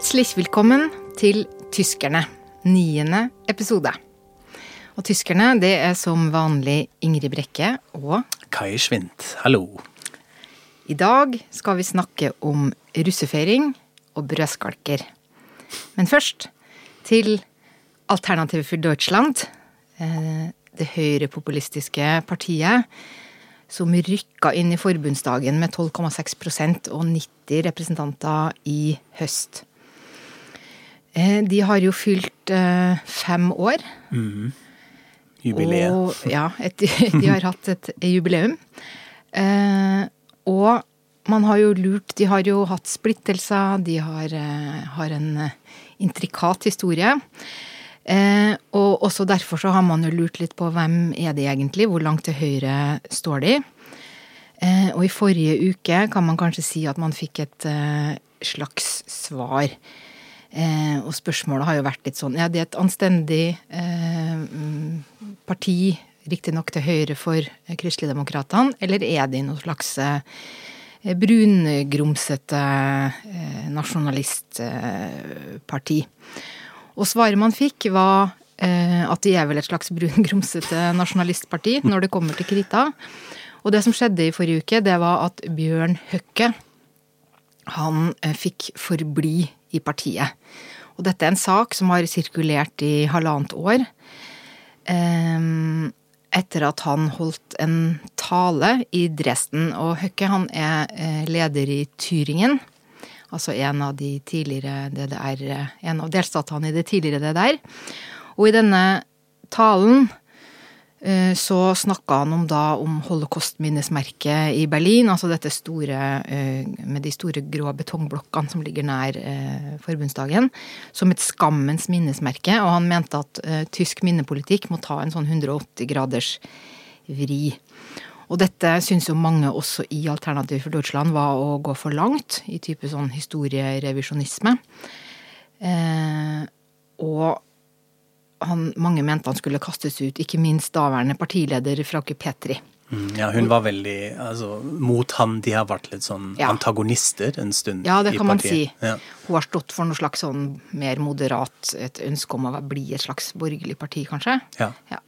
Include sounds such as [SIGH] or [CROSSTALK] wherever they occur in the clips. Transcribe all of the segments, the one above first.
Herzlich willkommen til Tyskerne, niende episode. Og tyskerne, det er som vanlig Ingrid Brekke og Kai Schwint, hallo. I dag skal vi snakke om russefeiring og brødskalker. Men først til Alternative for Deutschland, eh, det høyrepopulistiske partiet som rykka inn i forbundsdagen med 12,6% og 90 representanter i høst. Eh, de har jo fylt eh, fem år. Mm. Jubileet. Og, ja, et, [LAUGHS] de har hatt et jubileum. Eh, og man har jo lurt De har jo hatt splittelser, de har, har en intrikat historie. Eh, og også derfor så har man jo lurt litt på hvem er de egentlig, hvor langt til høyre står de. Eh, og i forrige uke kan man kanskje si at man fikk et eh, slags svar. Eh, og spørsmålet har jo vært litt sånn Ja, det er et anstendig eh, parti, riktignok til høyre for Kristeligdemokratene, eller er de noe slags eh, brungrumsete nasjonalistparti? Og svaret man fikk, var at de er vel et slags brungrumsete nasjonalistparti når det kommer til krita. Og det som skjedde i forrige uke, det var at Bjørn Høkke han fikk forbli i partiet. Og dette er en sak som har sirkulert i halvannet år. Etter at han holdt en tale i Dresden. Og Høkke han er leder i Tyringen. Altså en av de tidligere DDR En av delstatene i det tidligere DDR. Og i denne talen så snakka han om da om holocaustminnesmerket i Berlin, altså dette store med de store grå betongblokkene som ligger nær forbundsdagen, som et skammens minnesmerke. Og han mente at tysk minnepolitikk må ta en sånn 180 graders vri. Og dette syns jo mange også i Alternativ for Deutschland var å gå for langt, i type sånn historierevisjonisme. Eh, og han, mange mente han skulle kastes ut, ikke minst daværende partileder Frauke Petri. Mm, ja, hun var veldig altså, mot han. De har vært litt sånn ja. antagonister en stund Ja, det kan man si. Ja. Hun har stått for noe slags sånn mer moderat, et ønske om å bli et slags borgerlig parti, kanskje. Ja. ja.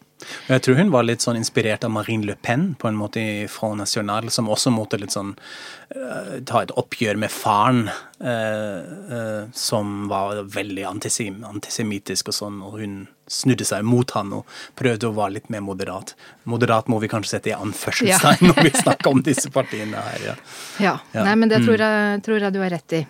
Jeg tror hun var litt sånn inspirert av Marine Le Pen på en måte i Front National, som også måtte litt sånn uh, ta et oppgjør med faren, uh, uh, som var veldig antisem antisemittisk og sånn, og hun snudde seg mot han og prøvde å være litt mer moderat. Moderat må vi kanskje sette i anførselstegn ja. når vi snakker om disse partiene her. Ja, [LAUGHS] ja. ja. Nei, men det tror mm. jeg, tror jeg du har rett i.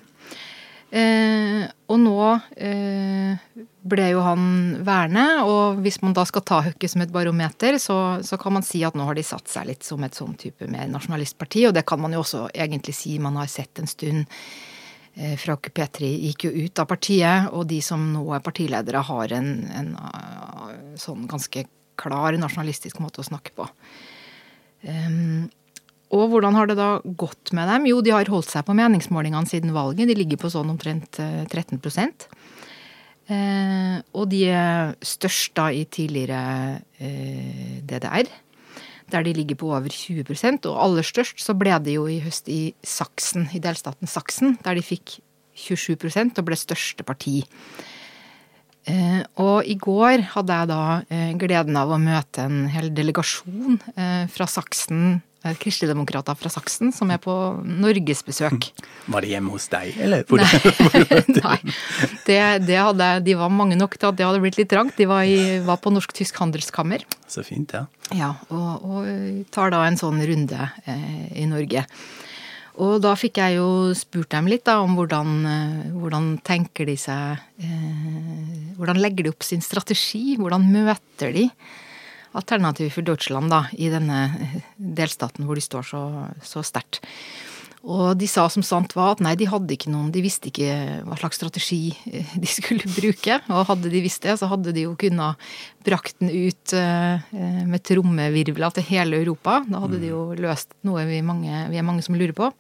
Eh, og nå eh, ble jo han værende, og hvis man da skal ta Høkke som et barometer, så, så, kan man si at nå har de satt seg litt som et sånn type mer nasjonalistparti, og det kan man jo også egentlig si man har sett en stund. Eh, Frauke Petri gikk jo ut av partiet, og de som nå er partiledere, har en, en uh, sånn ganske klar nasjonalistisk måte å snakke på. Um, og hvordan har det da gått med dem? Jo, de har holdt seg på meningsmålingene siden valget. De ligger på sånn omtrent 13 eh, Og de er størst da i tidligere eh, DDR, der de ligger på over 20% Og aller størst så ble det jo i høst i Saksen, i delstaten Saksen, der de fikk 27% og ble største parti. Eh, og i går hadde jeg da eh, gleden av å møte en hel delegasjon eh, fra Saksen kristeligdemokrater fra Saksen som er på norgesbesøk. Var det hjemme hos deg, eller? [LAUGHS] Nei, Nei. Det, det hadde, de var mange nok til at det hadde blitt litt trangt. De var, i, var på Norsk-tysk handelskammer. Så fint, ja. Ja, og, og, tar da en sånn runde eh, i Norge. Og da fikk jeg jo spurt dem litt da om hvordan, eh, hvordan tenker de seg eh, Hvordan legger de opp sin strategi? Hvordan møter de? Alternativ for Deutschland da, i denne delstaten hvor de står så, så sterkt. Og de sa som sant var at nei, de hadde ikke noen, de visste ikke hva slags strategi eh, de skulle [LAUGHS] bruke. Og hadde de visst det, så hadde de jo kunnet brakt den ut eh, med trommevirvler til hele Europa. Da hadde de jo løst noe vi, mange, vi er mange som lurer på.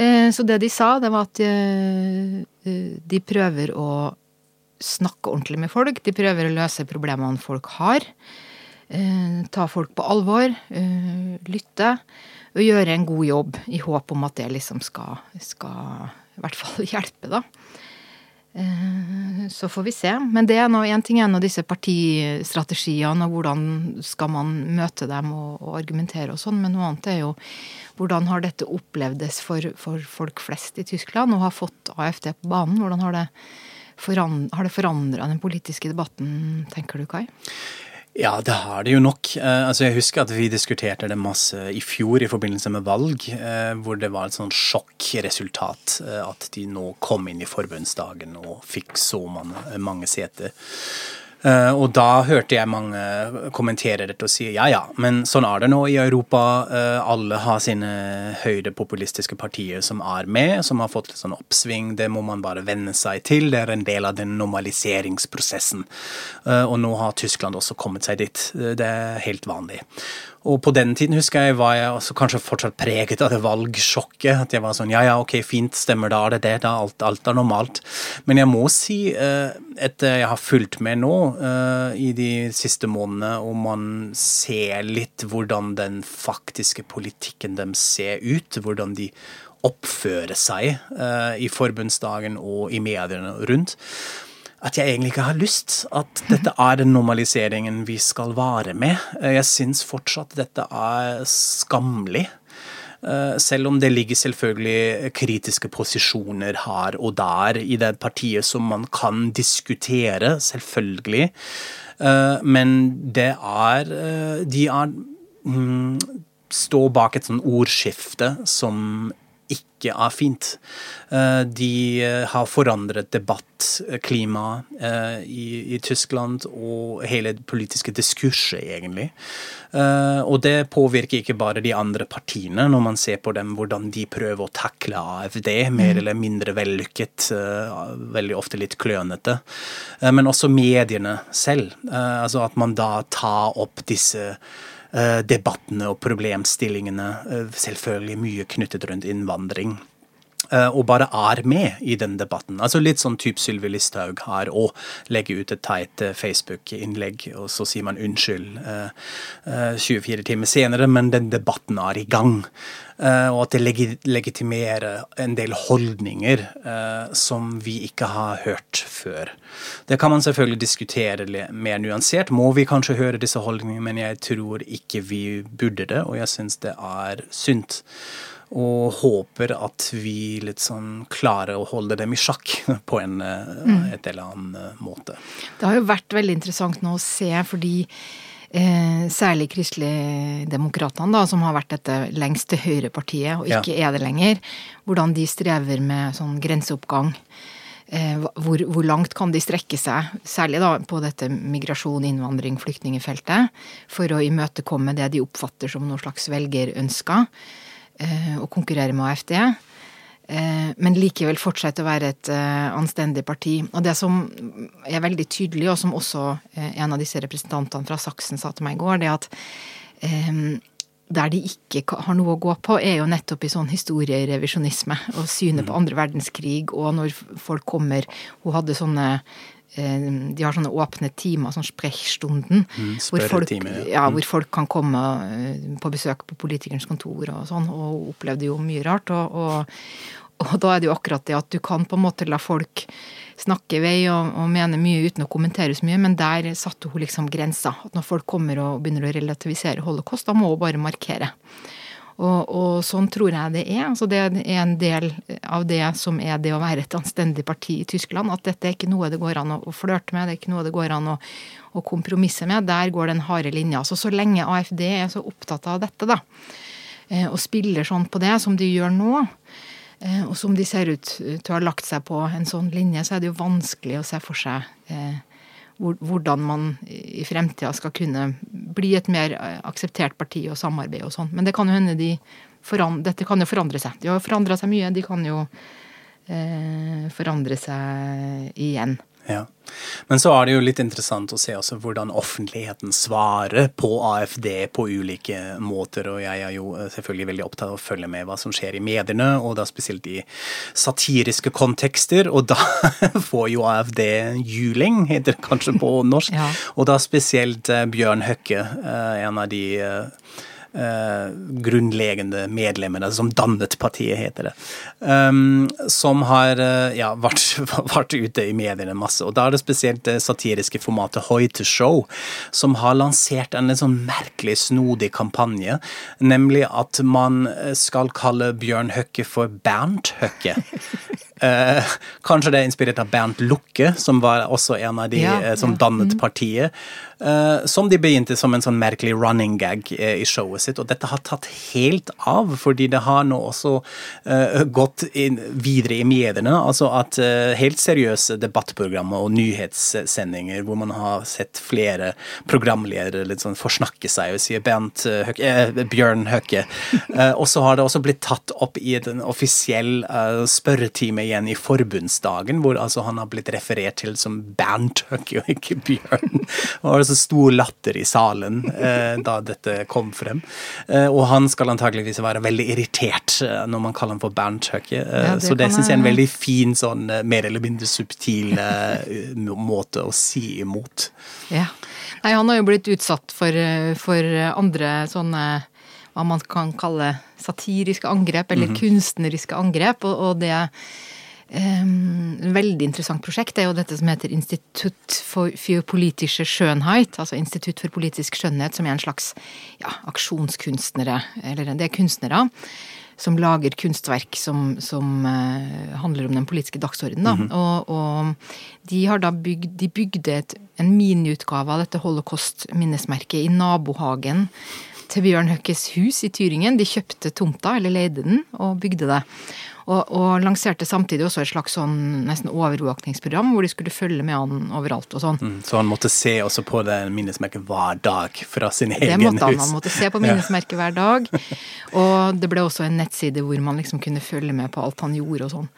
Eh, så det de sa, det var at de prøver å snakke ordentlig med folk. De prøver å løse problemene folk har. Eh, ta folk på alvor, eh, lytte og gjøre en god jobb i håp om at det liksom skal, skal i hvert fall [LAUGHS] hjelpe, da. Eh, så får vi se. Men det er nå én ting er nå disse partistrategiene, og hvordan skal man møte dem og, og argumentere og sånn, men noe annet er jo hvordan har dette opplevdes for, for folk flest i Tyskland, og har fått AFD på banen? Hvordan har det, forand, har det forandra den politiske debatten, tenker du, Kai? Ja, det har det jo nok. Uh, altså Jeg husker at vi diskuterte det masse i fjor i forbindelse med valg, uh, hvor det var et sånn sjokkresultat uh, at de nå kom inn i forbundsdagen og fikk så mange, mange seter. Uh, og da hørte jeg mange kommentere dette og si ja ja, men sånn er det nå i Europa. Uh, alle har sine høyrepopulistiske partier som er med, som har fått litt sånn oppsving. Det må man bare venne seg til. Det er en del av den normaliseringsprosessen. Uh, og nå har Tyskland også kommet seg dit. Det er helt vanlig. Og på den tiden husker jeg var jeg kanskje fortsatt preget av det valgsjokket. At jeg var sånn ja ja, ok, fint, stemmer da, er det, da, alt, alt er normalt. Men jeg må si, uh, etter jeg har fulgt med nå uh, i de siste månedene, og man ser litt hvordan den faktiske politikken dem ser ut, hvordan de oppfører seg uh, i forbundsdagen og i mediene rundt, at jeg egentlig ikke har lyst. At dette er den normaliseringen vi skal vare med. Jeg syns fortsatt dette er skammelig. Eh, selv om det ligger selvfølgelig kritiske posisjoner her og der i det partiet som man kan diskutere, selvfølgelig. Eh, men det er eh, De er mm, står bak et sånn ordskifte som ikke er fint. Eh, de eh, har forandret debattklimaet eh, i, i, Tyskland og hele det politiske diskurset, egentlig. Og det påvirker ikke bare de andre partiene, når man ser på dem hvordan de prøver å takle AFD, mer mm. eller mindre vellykket, veldig ofte litt klønete. Men også mediene selv. Altså at man da tar opp disse debattene og problemstillingene, eh, selvfølgelig mye knyttet rundt innvandring. Eh, og bare er med i den debatten. Altså Litt sånn type Sylvi Listhaug har å legge ut et teit Facebook-innlegg, og så sier man unnskyld 24 timer senere, men den debatten er i gang. Eh, og at det legitimerer en del holdninger eh, som vi ikke har hørt før. Det kan man selvfølgelig diskutere mer nyansert. Må vi kanskje høre disse holdningene, men jeg tror ikke vi burde det, og jeg syns det er synd. Og håper at vi sånn klarer å holde dem i sjakk [LAUGHS] på en eh, mm. et eller annen måte. Det har jo vært veldig interessant nå å se, fordi Eh, særlig Kristeligdemokratene, som har vært dette lengste høyrepartiet, og ikke ja. er det lenger. Hvordan de strever med sånn grenseoppgang. Eh, hvor, hvor, langt kan de strekke seg, særlig da på dette migrasjon, innvandring, flyktningefeltet, for å imøtekomme det de oppfatter som noe slags velgerønsker, eh, og konkurrere med AFD. Eh, men likevel fortsette å være et eh, anstendig parti. Og det som er veldig tydelig, og som også en av disse representantene fra Saksen sa til meg i går, det er at der de ikke har noe å gå på, er jo nettopp i sånn historierevisjonisme og synet på mm. andre verdenskrig, og når folk kommer Hun hadde sånne de har sånne åpne timer, sånn sprechstunden, mm, hvor, folk, ja, hvor mm. folk kan komme på besøk på politikernes kontor og sånn, og opplevde jo mye rart. Og, og, og da er det jo akkurat det at du kan på en måte la folk snakke i vei og, og mene mye uten å kommentere så mye, men der satte hun liksom grensa. At når folk kommer og begynner å relativisere holocaust, da må hun bare markere. Og, og, sånn tror jeg det er. Altså det er en del av det som er det å være et anstendig parti i Tyskland. At dette er ikke noe det går an å flørte med, det er ikke noe det går an å, å kompromisse med. Der går den harde linja. Så så lenge AFD er så opptatt av dette, da, eh, og spiller sånn på det som de gjør nå, Eh, og som de ser ut til å ha lagt seg på en sånn linje, så er det jo vanskelig å se for seg eh, hvordan man i fremtida skal kunne bli et mer eh, akseptert parti og samarbeide og sånn. Men det kan jo hende de dette kan jo forandre seg. De har forandra seg mye. De kan jo eh, forandre seg igjen. Ja. Men så er det jo litt interessant å se også hvordan offentligheten svarer på AFD på ulike måter, og jeg er jo eh, selvfølgelig veldig opptatt av å følge med hva som skjer i mediene, og da spesielt i satiriske kontekster, og da [LAUGHS] får jo AFD juling, heter det kanskje på norsk, ja. og da spesielt eh, Bjørn Høkke, eh, en av de uh, grunnleggende medlemmene som dannet partiet, heter det. Um, som har uh, ja, vært, [LAUGHS] vært, ute i mediene masse. Og da er det spesielt det satiriske formatet Hoite Show, som har lansert en litt sånn merkelig, snodig kampanje. Nemlig at man skal kalle Bjørn Høkke for Bernt Høkke. [LAUGHS] Eh, kanskje det er inspirert av Bernt Lukke, som var også en av de ja, eh, som ja. dannet mm. partiet. Eh, som de begynte som en sånn merkelig running gag eh, i showet sitt. Og dette har tatt helt av, fordi det har nå også eh, gått videre i mediene. Altså at eh, helt seriøse debattprogrammer og nyhetssendinger hvor man har sett flere programledere litt sånn forsnakke seg og si Høkke, Bjørn Høkke. [LAUGHS] og så har det også blitt tatt opp i en offisiell spørretime igjen i forbundsdagen, hvor altså han har blitt referert til som Bernt Høkke og ikke Bjørn. [LAUGHS] Og var så stor latter i salen eh, da dette kom frem. Eh, og han skal antageligvis være veldig irritert eh, når man kaller ham for Bernt Høkke. Eh, ja, så det syns jeg er en veldig fin, sånn eh, mer eller mindre subtil eh, måte å si imot. Ja. Nei, han har jo blitt utsatt for, for andre sånne hva man kan kalle satiriske angrep, eller mm -hmm. kunstneriske angrep. Og, og det Um, veldig interessant prosjekt er jo dette som heter Institutt for, for politische Schönheit, Altså Institutt for politisk skjønnhet, som er en slags ja, aksjonskunstnere. Eller det er kunstnere som lager kunstverk som, som uh, handler om den politiske dagsordenen. Mm -hmm. og, og, de har da bygd De bygde et, en miniutgave av dette holocaust-minnesmerket i nabohagen til Bjørn Høkkes hus i Tyringen. De kjøpte tomta, eller leide den, og bygde det. Og, og, lanserte samtidig også et slags sånn nesten overvåkningsprogram hvor de skulle følge med han overalt og sånn. Mm, så han måtte se også på det minnesmerket hver dag fra sin egen hus? Det måtte han. Han måtte se på minnesmerket hver dag. Og det ble også en nettside hvor man liksom kunne følge med på alt han gjorde og sånn.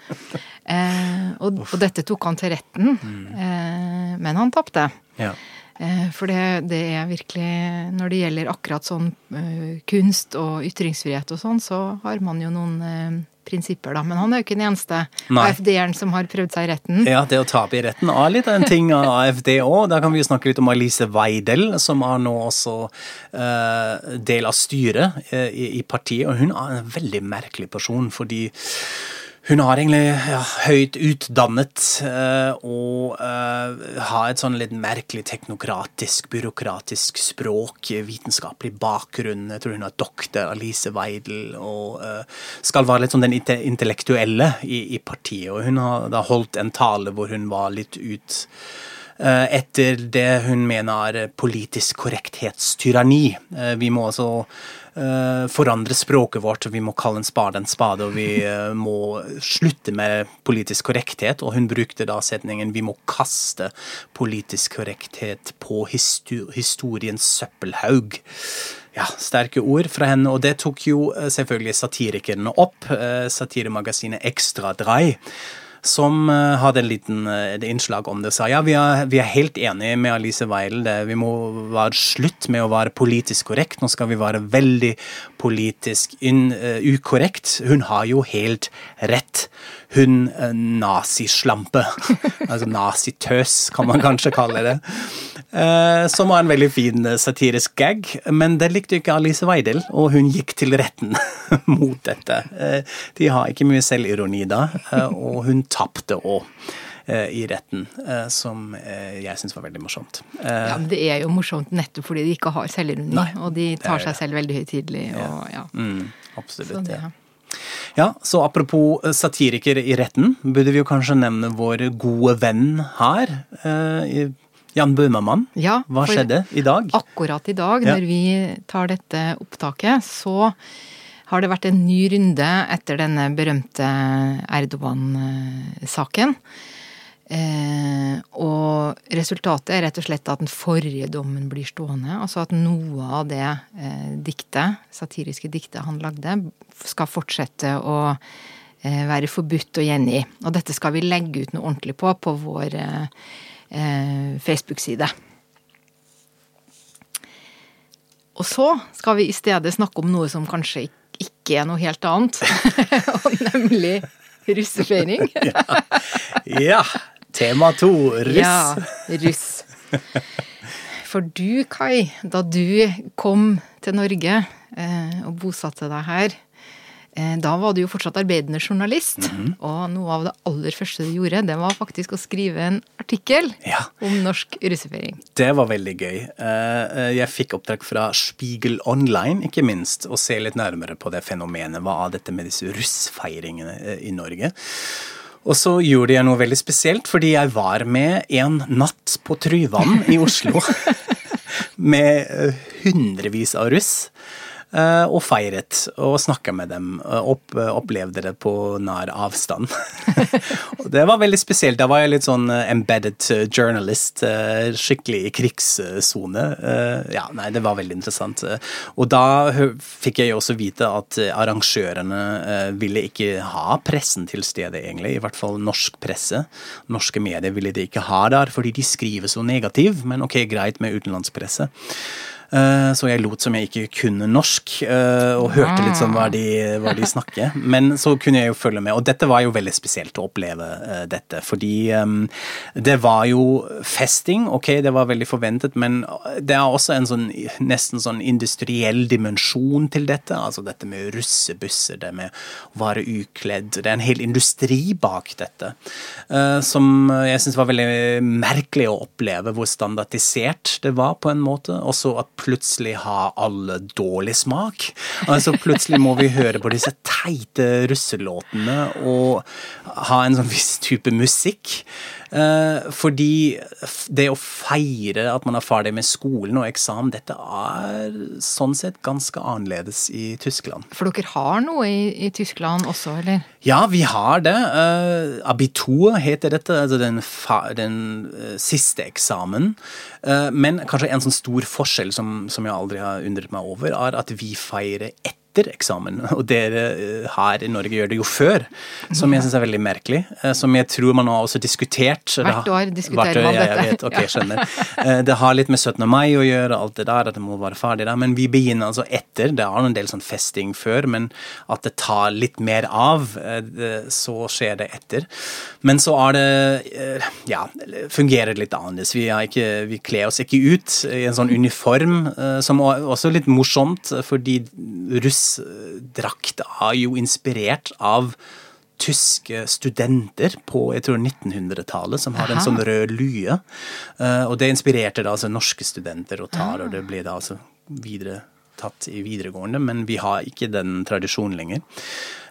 Eh, og, og, dette tok han til retten, mm. eh, men han tapte. Ja. Eh, for det, det, er virkelig Når det gjelder akkurat sånn uh, kunst og ytringsfrihet og sånn, så har man jo noen uh, prinsipper, da. Men han er jo ikke den eneste AFD-eren som har prøvd seg i retten. Ja, det å tape i retten er litt av en ting av AFD òg. Da kan vi jo snakke litt om Alice Weidel, som er nå også uh, del av styret uh, i, i partiet. Og hun er en veldig merkelig person, fordi hun har egentlig ja, høyt utdannet uh, og uh, har et sånn litt merkelig teknokratisk, byråkratisk språk, vitenskapelig bakgrunn. Jeg tror hun har doktor Alice Weidel og uh, skal være litt sånn den intellektuelle i, i, partiet. Og hun har da holdt en tale hvor hun var litt ut etter det hun mener er politisk korrekthetstyranni. Vi må altså forandre språket vårt, og vi må kalle en spade en spade, og vi uh, [LAUGHS] må slutte med politisk korrekthet. Og hun brukte da setningen 'vi må kaste politisk korrekthet på historiens søppelhaug'. Ja, sterke ord fra henne, og det tok jo eh, selvfølgelig satirikerne opp. Satiremagasinet Ekstra Drei som uh, hadde en liten uh, innslag om det. Sa ja, vi er, vi er helt enige med Alice Weil. Vi må være slutt med å være politisk korrekt. Nå skal vi være veldig politisk in, uh, ukorrekt. Hun har jo helt rett hun uh, nazislampe. [LAUGHS] altså nazitøs, kan man kanskje kalle det. Eh, som var en veldig fin eh, satirisk gag. Men det likte ikke Alice Weidel, og hun gikk til retten [LAUGHS] mot dette. De har ikke mye selvironi da, og hun tapte òg i retten, som jeg syns var veldig morsomt. Ja, men Det er jo morsomt nettopp fordi de ikke har selvironi, og de tar seg selv veldig høytidelig. Ja. ja. Mm, absolutt. Så det, ja. Ja, så apropos eh, satirikere i retten, burde vi jo kanskje nevne vår gode venn her. Eh, Jan Bøhmermann. Ja, Hva skjedde i dag? Akkurat i dag, ja. når vi tar dette opptaket, så har det vært en ny runde etter denne berømte Erdogan-saken. Eh, og resultatet er rett og slett at den forrige dommen blir stående. Altså at noe av det eh, diktet, satiriske diktet han lagde, skal fortsette å eh, være forbudt å gjengi. Og dette skal vi legge ut noe ordentlig på på vår eh, Facebook-side. Og så skal vi i stedet snakke om noe som kanskje ikke er noe helt annet, [LAUGHS] nemlig russefeiring. [LAUGHS] ja. ja. Tema to, russ. Ja, russ. For du, Kai, da du kom til Norge eh, og bosatte deg her, eh, da var du jo fortsatt arbeidende journalist. Mhm. Og noe av det aller første du gjorde, det var faktisk å skrive en artikkel Ja. om norsk russefeiring. Det var veldig gøy. Eh, Jeg fikk oppdrag fra Spiegel Online, ikke minst, å se litt nærmere på det fenomenet. Hva er dette med disse russfeiringene eh, i Norge? Og så gjorde jeg noe veldig spesielt, fordi jeg var med en natt på Tryvann i Oslo. [LAUGHS] med eh, hundrevis av russ. Eh, Og feiret og snakka med dem. Opp, opplevde det på nær avstand. [LAUGHS] det var veldig spesielt. Da var jeg litt sånn eh, embedded eh, journalist. Skikkelig i krigssone. Ja, nei, det var veldig interessant. Og da fikk jeg jo også vite at arrangørene ville ikke ha pressen til stede, egentlig. I hvert fall norsk presse. Norske medier ville de ikke ha der, fordi de skriver så negativ. Men ok, greit med utenlandspresse. Eh, Så jeg lot som jeg ikke kunne norsk, eh, og hørte litt sånn hva de, hva de snakker. Men så kunne jeg jo følge med, og dette var jo veldig spesielt å oppleve eh, dette. Fordi det var jo festing, ok, det var veldig forventet, men det er også en sånn nesten sånn industriell dimensjon til dette. Altså dette med russebusser, det med å være ukledd. Det er en hel industri bak dette. Som jeg syns var veldig merkelig å oppleve, hvor standardisert det var på en måte. Også at plutselig har alle dårlig smak. Altså Plutselig må vi høre på disse teite russelåtene og ha en sånn viss type musikk. Eh, fordi det å feire at man er ferdig med skolen og eksamen, dette er sånn sett ganske annerledes i Tyskland. For dere har noe i, i Tyskland også, eller? Ja, vi har det. Uh, abitur heter dette, altså den, den eh, siste eksamen. Eh, men kanskje en sånn stor forskjell som, som jeg aldri har undret meg over, er at vi feirer etter eksamen. [LAUGHS] Og dere eh, her i Norge gjør det jo før, som jeg syns er veldig merkelig. eh, som jeg tror man har også diskutert. Hvert år diskuterer hvert år, man dette. Jeg vet, ok, skjønner. Eh, Det har litt med 17. mai å gjøre, alt det der, at det må være ferdig der. Men vi begynner altså etter. Det er en del sånn festing før, men at det tar litt mer av, så skjer det etter. Men så er det Ja, fungerer litt annerledes. Vi, ikke, vi kler oss ikke ut i en sånn uniform, som også er litt morsomt, fordi fordi russdrakt er jo inspirert av tyske studenter på jeg tror 1900-tallet som har en sånn rød lue. Eh, og det inspirerte da altså norske studenter å ta, og det ble da altså videre tatt i videregående, men vi har ikke den tradisjonen lenger.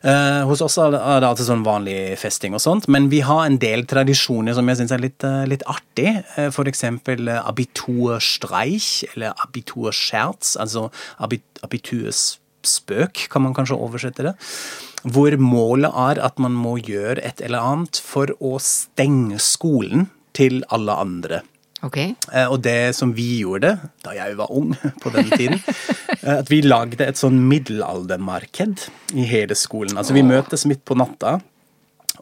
Eh, hos oss er det, alltid sånn vanlig festing og sånt, men vi har en del tradisjoner som jeg syns er litt, eh, litt artig. Eh, for eksempel eh, abiturstreich, eller abiturscherz, altså abit, abiturspøk, kan man kanskje oversette det. Hvor målet er at man må gjøre et eller annet for å stenge skolen til alle andre. Ok. Eh, Og det som vi gjorde da jeg var ung [LAUGHS] på den tiden, eh, at vi lagde et sånn middelaldermarked i hele skolen. Altså vi møtes midt på natta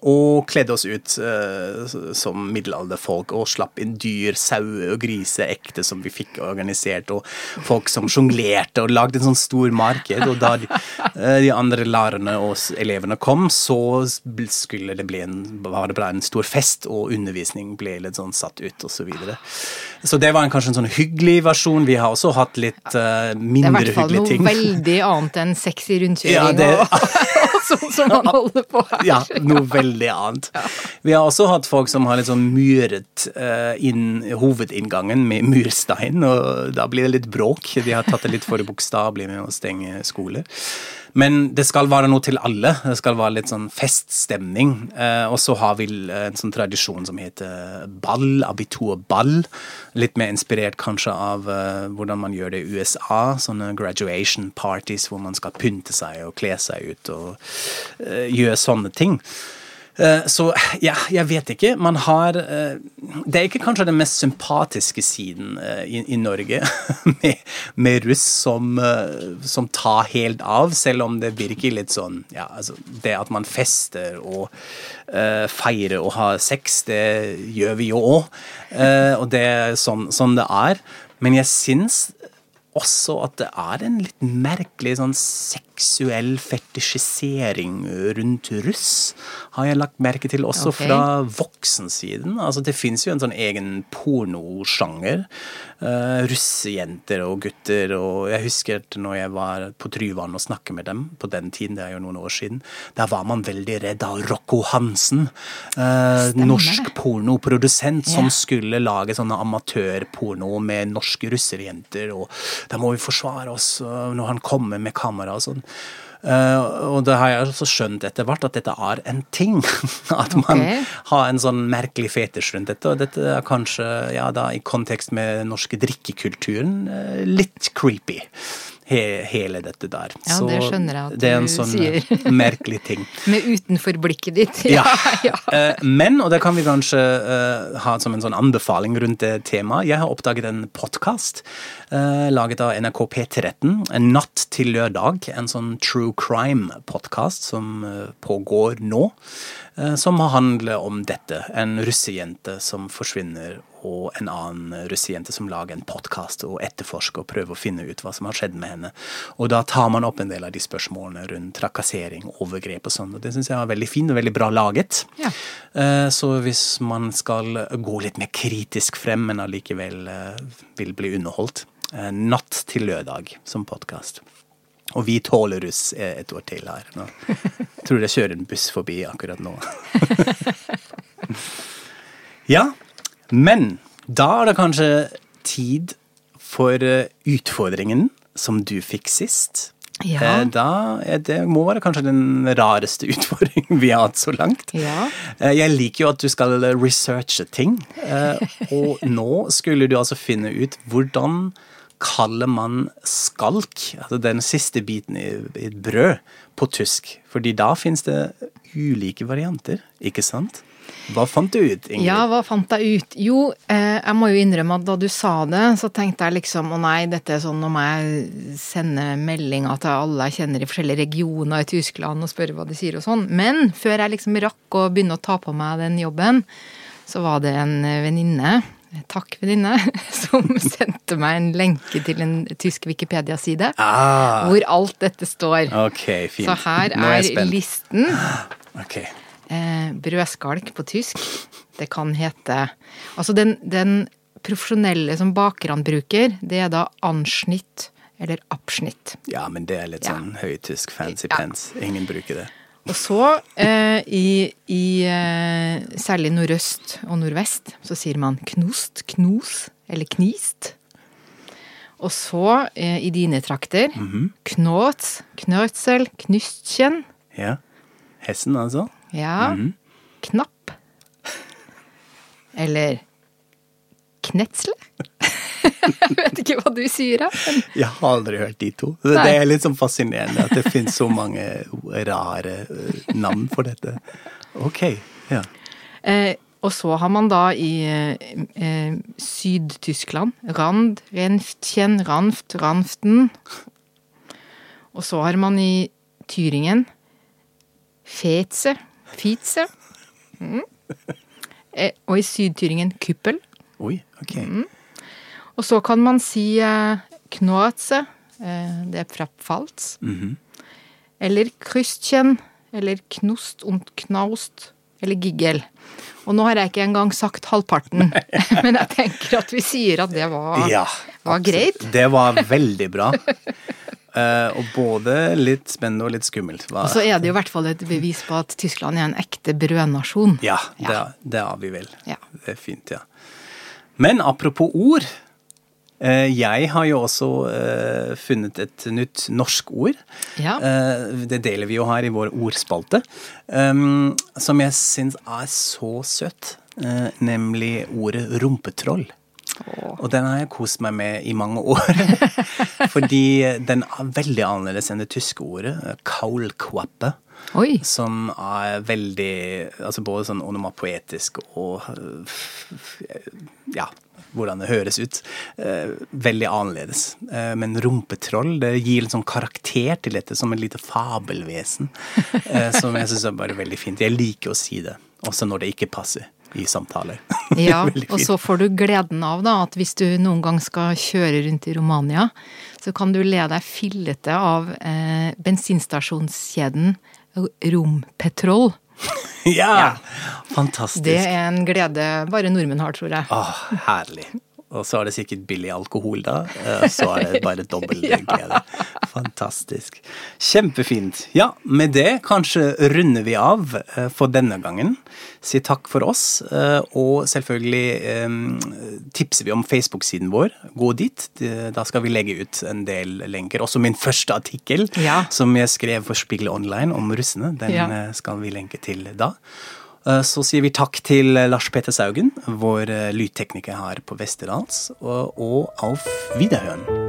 og kledde oss ut uh, som middelalderfolk og slapp inn dyr, sauer og griser ekte som vi fikk organisert, og folk som sjonglerte og lagde en sånn stor marked. Og da de, uh, de andre lærerne og elevene kom, så skulle det bli en, var det en stor fest, og undervisning ble litt sånn satt ut, og så videre. Så det var en, kanskje en sånn hyggelig versjon. Vi har også hatt litt mindre hyggelige ting. Det er i hvert fall noe veldig annet enn sexy rundkjøring Ja, det- og, og [LAUGHS] sånn som man holder på her. Ja, noe veldig annet. Vi har også hatt folk som har litt sånn muret eh, inn hovedinngangen med murstein, og da blir det litt bråk. De har tatt det litt for bokstavelig med å stenge skoler. Men det skal være noe til alle. Det skal være litt sånn feststemning. Eh, og så har vi en sånn tradisjon som heter ball, abiturball. Litt mer inspirert kanskje av eh, hvordan man gjør det i USA. Sånne graduation parties hvor man skal pynte seg og kle seg ut og eh, gjøre sånne ting. Eh, Så ja, jeg vet ikke. Man har eh, Det er ikke kanskje den mest sympatiske siden eh, i, i Norge [LAUGHS] med, med russ som, som tar helt av, selv om det virker litt sånn ja, altså Det at man fester og uh, feirer og har sex, det gjør vi jo òg. og det er sånn, sånn det er. Men jeg syns også at det er en litt merkelig sånn seksuell fetisjisering rundt russ, har jeg lagt merke til også okay. fra voksensiden. Altså det fins jo en sånn egen pornosjanger Uh, russejenter og gutter. Og jeg husker når jeg var på Tryvann og snakket med dem på den tiden, det er jo noen år siden, der var man veldig redd av Rocco Hansen. Uh, norsk pornoprodusent som skulle lage sånne amatørporno med norske russerjenter. Og da må vi forsvare oss når han kommer med kamera og sånn. Uh, og det har jeg også skjønt etter hvert, at dette er en ting. [LAUGHS] at man okay. har en sånn merkelig fetisj rundt dette. Og dette er kanskje, ja da, i kontekst med den norske drikkekulturen, uh, litt creepy he, hele dette der. Ja, Så det skjønner jeg at det er en sånn sier. Eh, merkelig ting. [LAUGHS] Med utenforblikket ditt. [LAUGHS] [LAUGHS] Ja. ja. Uh, men, og det kan vi kanskje uh, ha som en sånn anbefaling rundt det temaet, jeg har oppdaget en podkast uh, laget av NRK P13, en Natt til lørdag, en sånn true crime-podkast som pågår nå. Som handler om dette. En russejente som forsvinner og en annen russejente som lager en podkast og etterforsker og prøver å finne ut hva som har skjedd med henne. Og da tar man opp en del av de spørsmålene rundt trakassering, overgrep og sånn. Og det syns jeg var veldig fint og veldig bra laget. Ja. Eh, så hvis man skal gå litt mer kritisk frem, men allikevel eh, vil bli underholdt, eh, Natt til lørdag som podkast. Og vi tåler russ et år til her. Nå. Jeg [LAUGHS] tror jeg kjører en buss forbi akkurat nå. [LAUGHS] ja, men da er det kanskje tid for eh, utfordringen som du fikk sist. Ja. Eh, da, det må være kanskje den rareste [LAUGHS] utfordringen vi har hatt så langt. Ja. Eh, jeg liker jo at du skal researche ting, og nå skulle du altså finne ut hvordan kaller man skalk, altså den siste biten i et brød, på tysk. Fordi da finnes det ulike varianter, ikke sant? Hva fant du ut, Ingrid? Ja, hva fant jeg ut? Jo, eh, jeg må jo innrømme at da du sa det, så tenkte jeg liksom å nei, dette er sånn nå må jeg sende meldinger til alle jeg kjenner i forskjellige regioner i Tyskland og spørre hva de sier og sånn. Men før jeg liksom rakk å begynne å ta på meg den jobben, så var det en venninne Takk, venninne, [LAUGHS] som sendte meg en lenke til en tysk Wikipedia-side. Ah, hvor alt dette står. Ok, fint. Så her er, er listen. [GASPS] Okay eh, brødskalk på tysk. Det kan hete Altså den, den profesjonelle som bakerne bruker, det er da ansnitt eller abschnitt. Ja, men det er litt sånn ja. høytysk fancy ja. pens. Ingen bruker det. Og så, eh, i, i eh, særlig nordøst og nordvest, så sier man knost, knos eller knist. Og så, eh, i dine trakter, mm -hmm. knots, knøtsel, knystkjen. Ja. Hessen, altså? Ja. Mm. Knapp. Eller knetsle. Jeg vet ikke hva du sier, da. Jeg har aldri hørt de to. Nei. Det er litt sånn fascinerende at det finnes så mange rare eh, navn for dette. Ok, ja. Eh, og så har man da i eh, Syd-Tyskland Rand, Renftchen, Ranft, Ranften. Og så har man i Tyringen Fetse, Fietze. Mm. Eh, og i Sydtyringen Kuppel. Oi, ok. Mm. Og så kan man si eh, Knoatze. Eh, det er fra Pfalz. Mm -hmm. Eller Krystchen. Eller Knost und Knaust. Eller Giggel. Og nå har jeg ikke engang sagt halvparten, [LAUGHS] men jeg tenker at vi sier at det var, ja, var greit. Det var veldig bra. Uh, og både litt spennende og litt skummelt. Og så er det jo i hvert fall et bevis på at Tyskland er en ekte brødnasjon. Ja, ja. Det, det er vi vel. Ja. Det er fint, ja. Men apropos ord. Uh, jeg har jo også uh, funnet et nytt norsk ord. Ja. det deler vi jo her i vår ordspalte. Um, som jeg syns er så søt. nemlig ordet rumpetroll. Og den har jeg kost meg med i mange år. [LAUGHS] Fordi den er veldig annerledes enn det tyske ordet. Kaulkwappe. Oi. Som er veldig Altså både sånn onomapoetisk og Ja, hvordan det høres ut. Eh, veldig annerledes. Eh, men rumpetroll det gir en sånn karakter til dette, som et lite fabelvesen. Eh, som jeg syns er bare veldig fint. Jeg liker å si det, også når det ikke passer i samtaler. [LAUGHS] Ja, og så får du gleden av da, at hvis du noen gang skal kjøre rundt i Romania, så kan du le deg fillete av eh, bensinstasjonskjeden Rompetrol. [LAUGHS] ja, fantastisk. Det er en glede bare nordmenn har, tror jeg. Åh, herlig. Og så er det sikkert billig alkohol da. eh, Så er det bare dobbel [LAUGHS] glede. Fantastisk. Kjempefint. Ja, med det kanskje runder vi av eh, for denne gangen. Si takk for oss, eh, og selvfølgelig tipser vi om Facebook-siden vår. Gå dit. Da skal vi legge ut en del lenker. Også min første artikkel Ja. som jeg skrev for Spiegel Online om russene. Den Ja. skal vi lenke til da. Eh, Så sier vi takk til eh, Lars Petter Saugen, vår eh, lydtekniker her på Westerdals, og, Alf auf Wiederhøren.